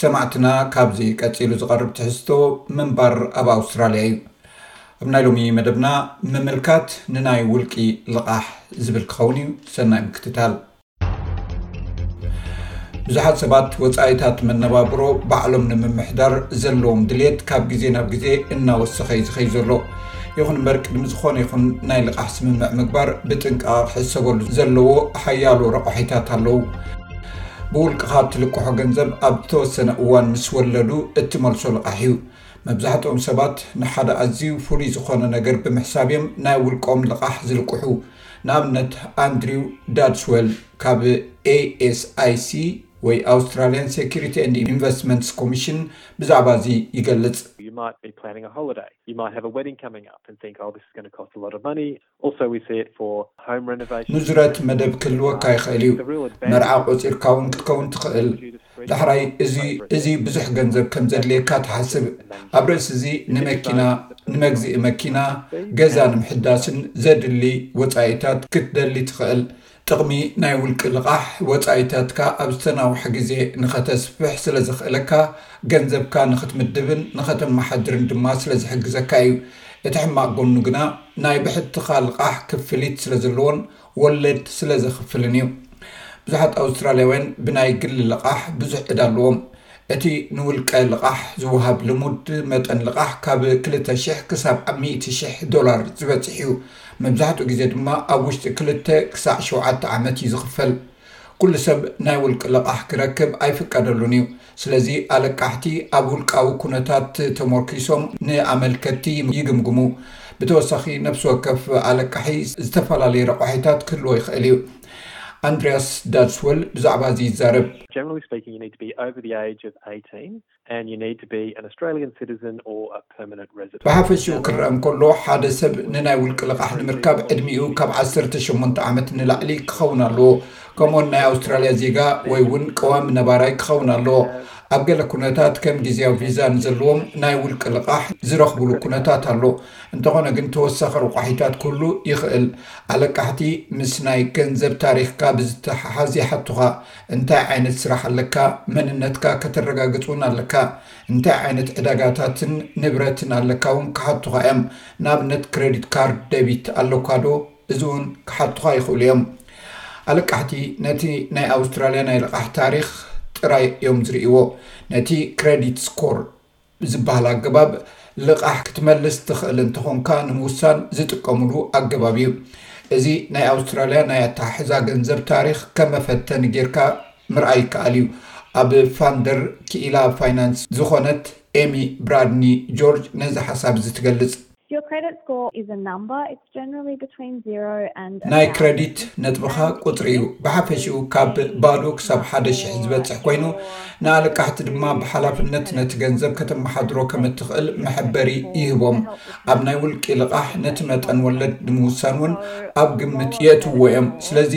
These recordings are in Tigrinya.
ሰማዕትና ካብዚ ቀጺሉ ዝቐርብ ትሕዝቶ ምንባር ኣብ ኣውስትራልያ እዩ። ኣብ ናይ ሎሚ መደብና ምምልካት ንናይ ውልቂ ልቓሕ ዝብል ክኸውን እዩ። ሰናይ ምክትታል። ብዙሓት ሰባት ወጻኢታት መነባብሮ ባዕሎም ንምምሕዳር ዘለዎም ድሌት ካብ ግዜ ናብ ግዜ እናወሰኸ እዩ ዝኸይ ዘሎ። ይኹን እምበር ቅድሚ ዝኾነ ይኹን ናይ ልቓሕ ስምምዕ ምግባር ብጥንቃቐ ክሕሰበሉ ዘለዎ ሓያሎ ረቋሒታት ኣለዉ። ብውልቅኻ እትልቅሖ ገንዘብ ኣብ እተወሰነ እዋን ምስ ወለዱ እትመልሶ ልቓሕ እዩ። መብዛሕትኦም ሰባት ንሓደ ኣዝዩ ፍሉይ ዝኾነ ነገር ብምሕሳብ እዮም ናይ ውልቆም ልቓሕ ዝልቅሑ። ንኣብነት ኣንድሪው ዳድስዌል ካብ ASIC ወይ ኣውስትራልያን ሴኩሪቲ ኤንድ ኢንቨስትመንትስ ኮሚሽን ብዛዕባ እዚ ይገልጽ። ንዙረት መደብ ክህልወካ ይኽእል እዩ፣ መርዓ ቆጺርካ እውን ክትከውን ትኽእል። ዳሕራይ እዚ እዚ ብዙሕ ገንዘብ ከም ዘድልየካ ትሓስብ። ኣብ ርእሲ እዚ ንመኪና፣ ንመግዝኢ መኪና፣ ገዛ ንምሕዳስን ዘድሊ ወጻኢታት ክትደሊ ትኽእል። ጥቕሚ ናይ ውልቂ ልቓሕ፣ ወጻኢታትካ ኣብ ዝተናውሐ ግዜ ንኸተስፍሕ ስለ ዘኽእለካ፣ ገንዘብካ ንኽትምድብን ንኸተመሓድርን ድማ ስለ ዝሕግዘካ እዩ። እቲ ሕማቕ ጎኑ ግና ናይ ብሕትኻ ልቓሕ ክፍሊት ስለ ዘለዎን ወለድ ስለ ዘኽፍልን እዩ። ብዙሓት ኣውስትራልያውያን ብናይ ግሊ ልቓሕ ብዙሕ ዕዳ ኣለዎም። እቲ ንውልቀ ልቓሕ ዝወሃብ ልሙድ መጠን ልቓሕ ካብ ክልተ ሽሕ ክሳብ ኣብ ሚእቲ ሽሕ ዶላር ዝበጽሕ እዩ፣ መብዛሕትኡ ግዜ ድማ ኣብ ውሽጢ ክልተ ክሳዕ ሸውዓተ ዓመት እዩ ዝኽፈል። ኩሉ ሰብ ናይ ውልቂ ልቓሕ ክረክብ ኣይፍቀደሉን እዩ፣ ስለዚ ኣለቃሕቲ ኣብ ውልቃዊ ኩነታት ተሞርኪሶም ንኣመልከትቲ ይግምግሙ። ብተወሳኺ ነፍሲ ወከፍ ኣለቃሒ ዝተፈላለየ ረቋሒታት ክህልዎ ይኽእል እዩ። ኣንድርያስ ዳድስወል ብዛዕባ እዚ ይዛረብ። Generally speaking you need to be over the age of eighteen and you need to be an Australian citizen or a permanent resident. ብሓፈሽኡ ክረኣ እንከሎ ሓደ ሰብ ንናይ ውልቂ ልቓሕ ንምርካብ ዕድሚኡ ካብ ዓሰርተ ሸሞንተ ዓመት ንላዕሊ ክኸውን ኣለዎ ከምኡውን ናይ ኣውስትራልያ ዜጋ ወይ እውን ቀዋሚ ነባራይ ክኸውን ኣለዎ። ኣብ ገለ ኩነታት ከም ግዝያዊ ቪዛ ንዘለዎም ናይ ውልቂ ልቓሕ ዝረኽቡሉ ኩነታት ኣሎ እንተኾነ ግን ተወሳኺ ረቋሒታት ክህሉ ይኽእል። ኣለቃሕቲ ምስ ናይ ገንዘብ ታሪኽካ ብዝተሓሓዝ ይሓቱኻ። እንታይ ዓይነት ስራሕ ኣለካ? መንነትካ ከተረጋግጽ እውን ኣለካ። እንታይ ዓይነት ዕዳጋታትን ንብረትን ኣለካ እውን ክሓቱኻ እዮም። ንኣብነት ክረዲት ካርድ ደቢት ኣሎካ ዶ? እዚ እውን ክሓቱኻ ይኽእሉ እዮም። ኣለቃሕቲ ነቲ ናይ ኣውስትራልያ ናይ ልቓሕ ታሪኽ ጥራይ እዮም ዝርእይዎ፣ ነቲ ክረዲት ስኮር፣ ብዝበሃል ኣገባብ ልቓሕ ክትመልስ ትኽእል እንተኾንካ ንምውሳን ዝጥቀሙሉ ኣገባብ እዩ። እዚ ናይ ኣውስትራልያ ናይ ኣተሓሕዛ ገንዘብ ታሪኽ ከም መፈተኒ ጌርካ ምርኣይ ይከኣል እዩ። ኣብ ፋንደር ክኢላ ፋይናንስ ዝኾነት ኤሚ ብራድኒ ጆርጅ ነዚ ሓሳብ እዚ ትገልጽ። ናይ ክረዲት ነጥብኻ ቁጽሪ እዩ፣ ብሓፈሽኡ ካብ ባዶ ክሳብ ሓደ ሽሕ ዝበጽሕ ኮይኑ፣ ንኣለቃሕቲ ድማ ብሓላፍነት ነቲ ገንዘብ ከተመሓድሮ ከም እትኽእል መሐበሪ ይህቦም። ኣብ ናይ ውልቂ ልቓሕ ነቲ መጠን ወለድ ንምውሳን እውን ኣብ ግምት የእትውዎ እዮም፣ ስለዚ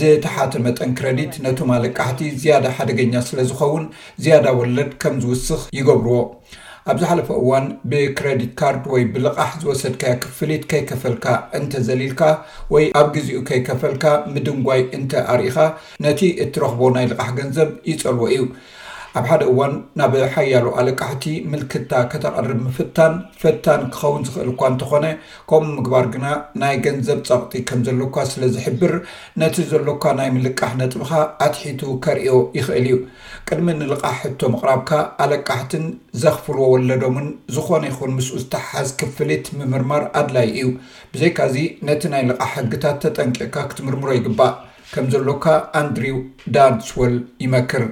ዝተሓተ መጠን ክረዲት ነቶም ኣለቃሕቲ ዝያዳ ሓደገኛ ስለ ዝኸውን ዝያዳ ወለድ ከም ዝውስኽ ይገብርዎ። ኣብ ዝሓለፈ እዋን ብክረዲት ካርድ ወይ ብልቓሕ ዝወሰድካዮ ክፍሊት ከይከፈልካ እንተ ዘሊልካ ወይ ኣብ ግዜኡ ከይከፈልካ ምድንጓይ እንተ ኣርኢኻ፣ ነቲ እትረኽቦ ናይ ልቓሕ ገንዘብ ይጸልዎ እዩ። ኣብ ሓደ እዋን ናብ ሓያሎ ኣለቃሕቲ ምልክታ ከተቕርብ ምፍታን ፈታኒ ክኸውን ዝኽእል እኳ እንተኾነ፣ ከምኡ ምግባር ግና ናይ ገንዘብ ጸቕጢ ከም ዘሎካ ስለ ዝሕብር ነቲ ዘሎካ ናይ ምልቃሕ ነጥብኻ ኣትሒቱ ከርእዮ ይኽእል እዩ። ቅድሚ ንልቓሕ ሕቶ ምቕራብካ፣ ኣለቃሕትን ዘኽፍልዎ ወለዶምን ዝኾነ ይኹን ምስኡ ዝተሓሓዝ ክፍሊት ምምርማር ኣድላዪ እዩ። ብዘይካዚ፣ ነቲ ናይ ልቓሕ ሕግታት ተጠንቂቕካ ክትምርምሮ ይግባእ ከም ዘሎካ ኣንድሪው ዳርድስወል ይመክር።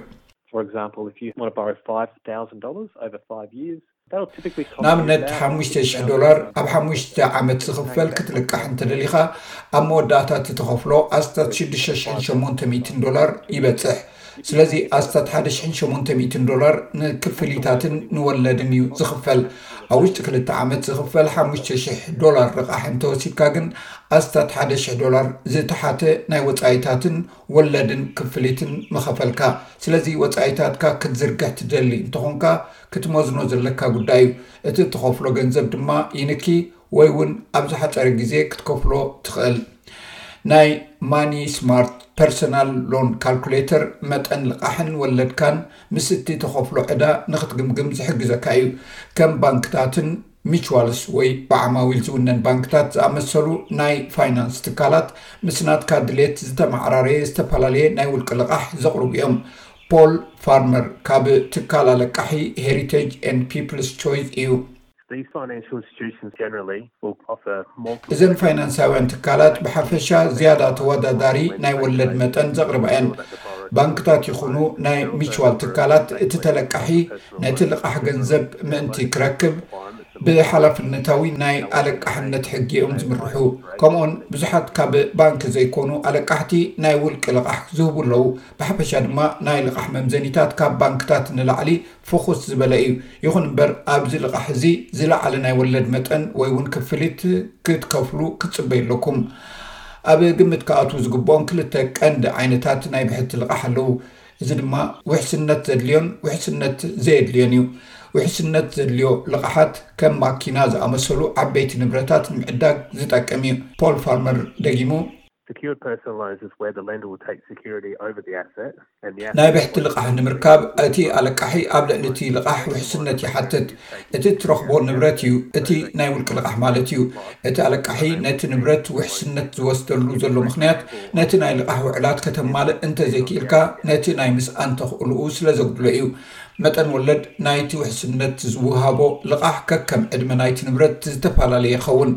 ንኣብነት ሓሙሽተ ሽሕ ዶላር ኣብ ሓሙሽተ ዓመት ዝኽፈል ክትልቃሕ እንተደሊኻ ኣብ መወዳእታ እቲ ትኸፍሎ ኣስታት ሽዱሽተ ሽሕን ሸሞንተ ሚእትን ዶላር ይበጽሕ። ስለዚ ኣስታት ሓደ ሽሕን ሸሞንተ ሚእትን ዶላር ንክፍሊታትን ንወለድን እዩ ዝኽፈል። ኣብ ውሽጢ ክልተ ዓመት ዝኽፈል ሓሙሽተ ሽሕ ዶላር ልቓሕ እንተወሲድካ ግን ኣስታት ሓደ ሽሕ ዶላር ዝተሓተ ናይ ወጻኢታትን ወለድን ክፍሊትን ምኸፈልካ። ስለዚ ወጻኢታትካ ክትዝርግሕ ትደሊ እንተኾንካ፣ ክትመዝኖ ዘለካ ጉዳይ እዩ። እቲ እትኸፍሎ ገንዘብ ድማ ይንኪ ወይ እውን ኣብ ዝሓፀረ ግዜ ክትከፍሎ ትኽእል። ናይ ማኒ ስማርት ፐርሰናል ሎን ካልኩሌተር መጠን ልቓሕን ወለድካን ምስ እቲ ተኸፍሎ ዕዳ ንክትግምግም ዝሕግዘካ እዩ። ከም ባንክታትን ሚችዋልስ ወይ ብዓማዊል ዝውነን ባንክታት ዝኣመሰሉ ናይ ፋይናንስ ትካላት ምስ ናትካ ድሌት ዝተመዓራረየ ዝተፈላለየ ናይ ውልቂ ልቓሕ ዘቕርቡ እዮም። ፖል ፋርመር ካብ ትካል ኣለቃሒ ሄሪተጅ ኤንድ ፒፕልስ ቾይዝ እዩ። እዘን ፋይናንሳውያን ትካላት ብሓፈሻ ዝያዳ ተወዳዳሪ ናይ ወለድ መጠን ዘቕርባ እየን። ባንክታት ይዅኑ ናይ ሚችዋል ትካላት፣ እቲ ተለቃሒ ነቲ ልቓሕ ገንዘብ ምእንቲ ክረክብ ብሓላፍነታዊ ናይ ኣለቃሕነት ሕጊ እዮም ዝምርሑ። ከምኡውን ብዙሓት ካብ ባንክ ዘይኰኑ ኣለቃሕቲ ናይ ውልቂ ልቓሕ ዝህቡ ኣለዉ። ብሓፈሻ ድማ ናይ ልቓሕ መምዘኒታት ካብ ባንክታት ንላዕሊ ፍኹስ ዝበለ እዩ። ይኹን እምበር ኣብዚ ልቓሕ እዚ ዝለዓለ ናይ ወለድ መጠን ወይ እውን ክፍሊት ክትከፍሉ ክትጽበዩ ኣለኩም። ኣብ ግምት ክኣትዉ ዝግብኦም ክልተ ቀንዲ ዓይነታት ናይ ብሕቲ ልቓሕ ኣለዉ። እዚ ድማ ውሕስነት ዘድልዮን ውሕስነት ዘየድልዮን እዩ። ውሕስነት ዘድልዮ ልቓሓት ከም ማኪና ዝኣመሰሉ ዓበይቲ ንብረታት ንምዕዳግ ዝጠቅም እዩ። ፖል ፋርመር ደጊሙ። ናይ ብሕቲ ልቓሕ ንምርካብ እቲ ኣለቃሒ ኣብ ልዕሊ እቲ ልቓሕ ውሕስነት ይሓትት። እቲ እትረኽቦ ንብረት እዩ፣ እቲ ናይ ውልቂ ልቓሕ ማለት እዩ። እቲ ኣለቃሒ ነቲ ንብረት ውሕስነት ዝወስደሉ ዘሎ ምኽንያት ነቲ ናይ ልቓሕ ውዕላት ከተማልእ እንተዘይክኢልካ ነቲ ናይ ምስኣን ተኽእሎኡ ስለዘጉድሎ እዩ። መጠን ወለድ ናይቲ ውሕስነት ዝውሃቦ ልቓሕ ከከም ዕድመ ናይቲ ንብረት ዝተፈላለየ ይኸውን።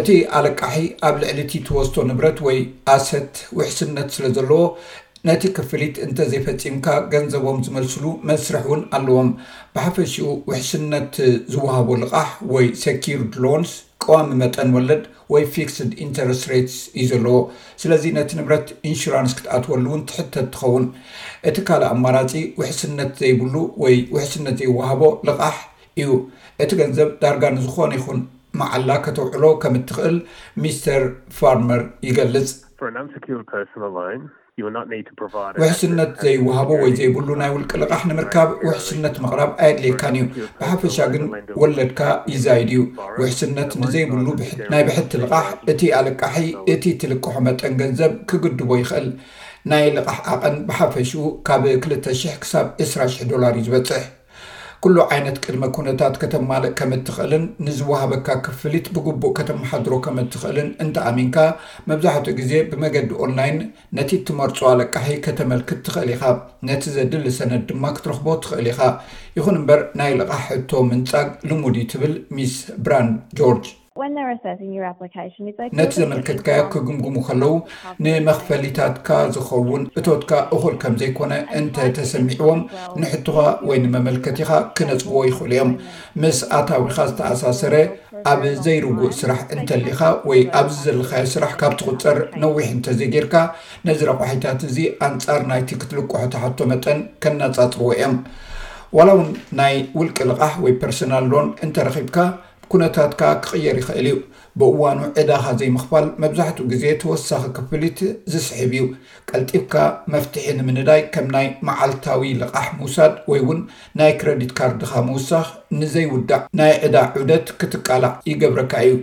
እቲ ኣለቃሒ ኣብ ልዕሊ እቲ ትወስቶ ንብረት ወይ ኣሰት ውሕስነት ስለ ዘለዎ፣ ነቲ ክፍሊት እንተ ዘይፈጺምካ ገንዘቦም ዝመልስሉ መስርሕ እውን ኣለዎም። ብሓፈሽኡ ውሕስነት ዝወሃቦ ልቓሕ ወይ ሰኪዩርድ ሎንስ ቀዋሚ መጠን ወለድ ወይ ፊክስድ ኢንተረስት ሬትስ እዩ ዘለዎ። ስለዚ ነቲ ንብረት ኢንሹራንስ ክትኣትወሉ እውን ትሕተት ትኸውን። እቲ ካልእ ኣማራጺ ውሕስነት ዘይብሉ ወይ ውሕስነት ዘይወሃቦ ልቓሕ እዩ። እቲ ገንዘብ ዳርጋ ንዝኾነ ይኹን መዓላ ከተውዕሎ ከም እትኽእል ሚስተር ፋርመር ይገልጽ። ውሕስነት ዘይወሃቦ ወይ ዘይብሉ ናይ ውልቂ ልቓሕ ንምርካብ ውሕስነት ምቕራብ ኣየድልየካን እዩ። ብሓፈሻ ግን ወለድካ ይዛይድ እዩ። ውሕስነት ንዘይብሉ ናይ ብሕቲ ልቓሕ፣ እቲ ኣለቃሒ እቲ እትልቅሖ መጠን ገንዘብ ክግድቦ ይኽእል። ናይ ልቓሕ ዓቐን ብሓፈሽኡ ካብ ክልተ ሽሕ ክሳብ ዕስራ ሽሕ ዶላር እዩ ዝበጽሕ። ኩሉ ዓይነት ቅድመ ኩነታት ከተማልእ ከም እትኽእልን ንዝወሃበካ ክፍሊት ብግቡእ ከተመሓድሮ ከም እትኽእልን እንተኣሚንካ፣ መብዛሕትኡ ግዜ ብመገዲ ኦንላይን ነቲ እትመርጾ ኣለቃሒ ከተመልክት ትኽእል ኢኻ፣ ነቲ ዘድሊ ሰነድ ድማ ክትረኽቦ ትኽእል ኢኻ። ይኹን እምበር ናይ ልቓሕ ሕቶ ምንጻግ ልሙድ እዩ ትብል ሚስ ብራንድ-ጆርጅ። ነቲ ዘመልከትካዮ ክግምግሙ ከለዉ ንመኽፈሊታትካ ዝኸውን እቶትካ እኹል ከም ዘይኮነ እንተ ተሰሚዕዎም ንሕቶኻ ወይ ንመመልከቲኻ ክነጽግዎ ይኽእሉ እዮም። ምስ ኣታዊኻ ዝተኣሳሰረ ኣብ ዘይርጉእ ስራሕ እንተሊኻ ወይ ኣብዚ ዘለኻዮ ስራሕ ካብ ትቑጸር ነዊሕ እንተ ዘይጌርካ ነዚ ረቋሒታት እዚ ኣንጻር ናይቲ ክትልቅሖ ትሓቶ መጠን ከነጻጽርዎ እዮም። ዋላ እውን ናይ ውልቂ ልቓሕ ወይ ፐርሰናል ሎን እንተ ረኺብካ፣ ኩነታትካ ክቕየር ይኽእል እዩ። ብእዋኑ ዕዳኻ ዘይምኽፋል መብዛሕትኡ ግዜ ተወሳኺ ክፍሊት ዝስሕብ እዩ። ቀልጢፍካ መፍትሒ ንምንዳይ ከም ናይ መዓልታዊ ልቓሕ ምውሳድ ወይ እውን ናይ ክረዲት ካርድኻ ምውሳኽ ንዘይውዳእ ናይ ዕዳ ዑደት ክትቃላዕ ይገብረካ እዩ።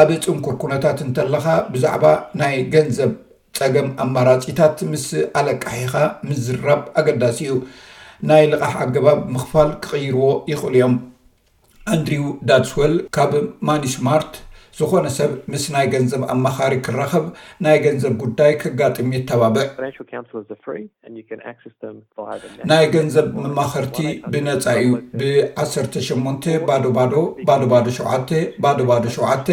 ኣብ ጽንኩር ኩነታት እንተለኻ ብዛዕባ ናይ ገንዘብ ጸገም ኣማራጺታት ምስ ኣለቃሒኻ ምዝርራብ ኣገዳሲ እዩ። ናይ ልቓሕ ኣገባብ ምኽፋል ክቕይርዎ ይኽእሉ እዮም። ኣንድሪው ዳትስወል ካብ ማኒስማርት፣ ዝኾነ ሰብ ምስ ናይ ገንዘብ ኣማኻሪ ክራኸብ፣ ናይ ገንዘብ ጉዳይ ከጋጥም የተባብዕ። ናይ ገንዘብ መማኸርቲ ብነጻ እዩ፣ ብ ዓሰርተ ሸሞንተ ባዶ ባዶ ባዶ ባዶ ሸውዓተ ባዶ ባዶ ሸውዓተ፣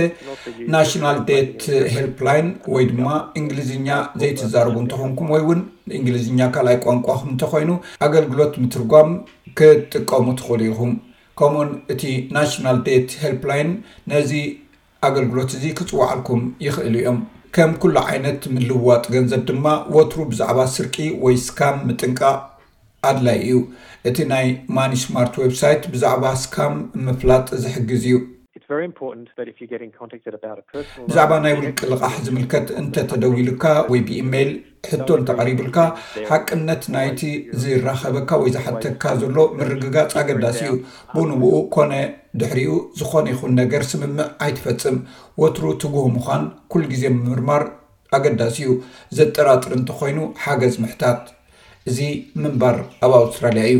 ናሽናል ዴት ሄልፕላይን፣ ወይ ድማ እንግሊዝኛ ዘይትዛረቡ እንተኾንኩም ወይ እውን እንግሊዝኛ ካልኣይ ቋንቋኹም እንተኾይኑ ኣገልግሎት ምትርጓም ክትጥቀሙ ትኽእሉ ኢኹም። ከምኡውን እቲ ናሽናል ዴት ሄልፕላይን ነዚ ኣገልግሎት እዚ ክጽውዓልኩም ይኽእሉ እዮም። ከም ኩሉ ዓይነት ምልውዋጥ ገንዘብ ድማ ወትሩ ብዛዕባ ስርቂ ወይ ስካም ምጥንቃቕ ኣድላዪ እዩ። እቲ ናይ ማኒስማርት ዌብሳይት ብዛዕባ ስካም ምፍላጥ ዝሕግዝ እዩ። ብዛዕባ ናይ ውልቂ ልቓሕ ዝምልከት እንተ ተደዊሉካ ወይ ብኢመይል ሕቶ እንተ ቐሪቡልካ፣ ሓቅነት ናይቲ ዝራኸበካ ወይ ዝሓተካ ዘሎ ምርግጋጽ ኣገዳሲ እዩ። ብኡንብኡ ኰነ ድሕሪኡ ዝዀነ ይኹን ነገር ስምምዕ ኣይትፈጽም። ወትሩ ትጉህ ምዃን፣ ኵሉ ግዜ ምምርማር ኣገዳሲ እዩ። ዘጠራጥር እንተ ዀይኑ ሓገዝ ምሕታት። እዚ ምንባር ኣብ ኣውስትራልያ እዩ።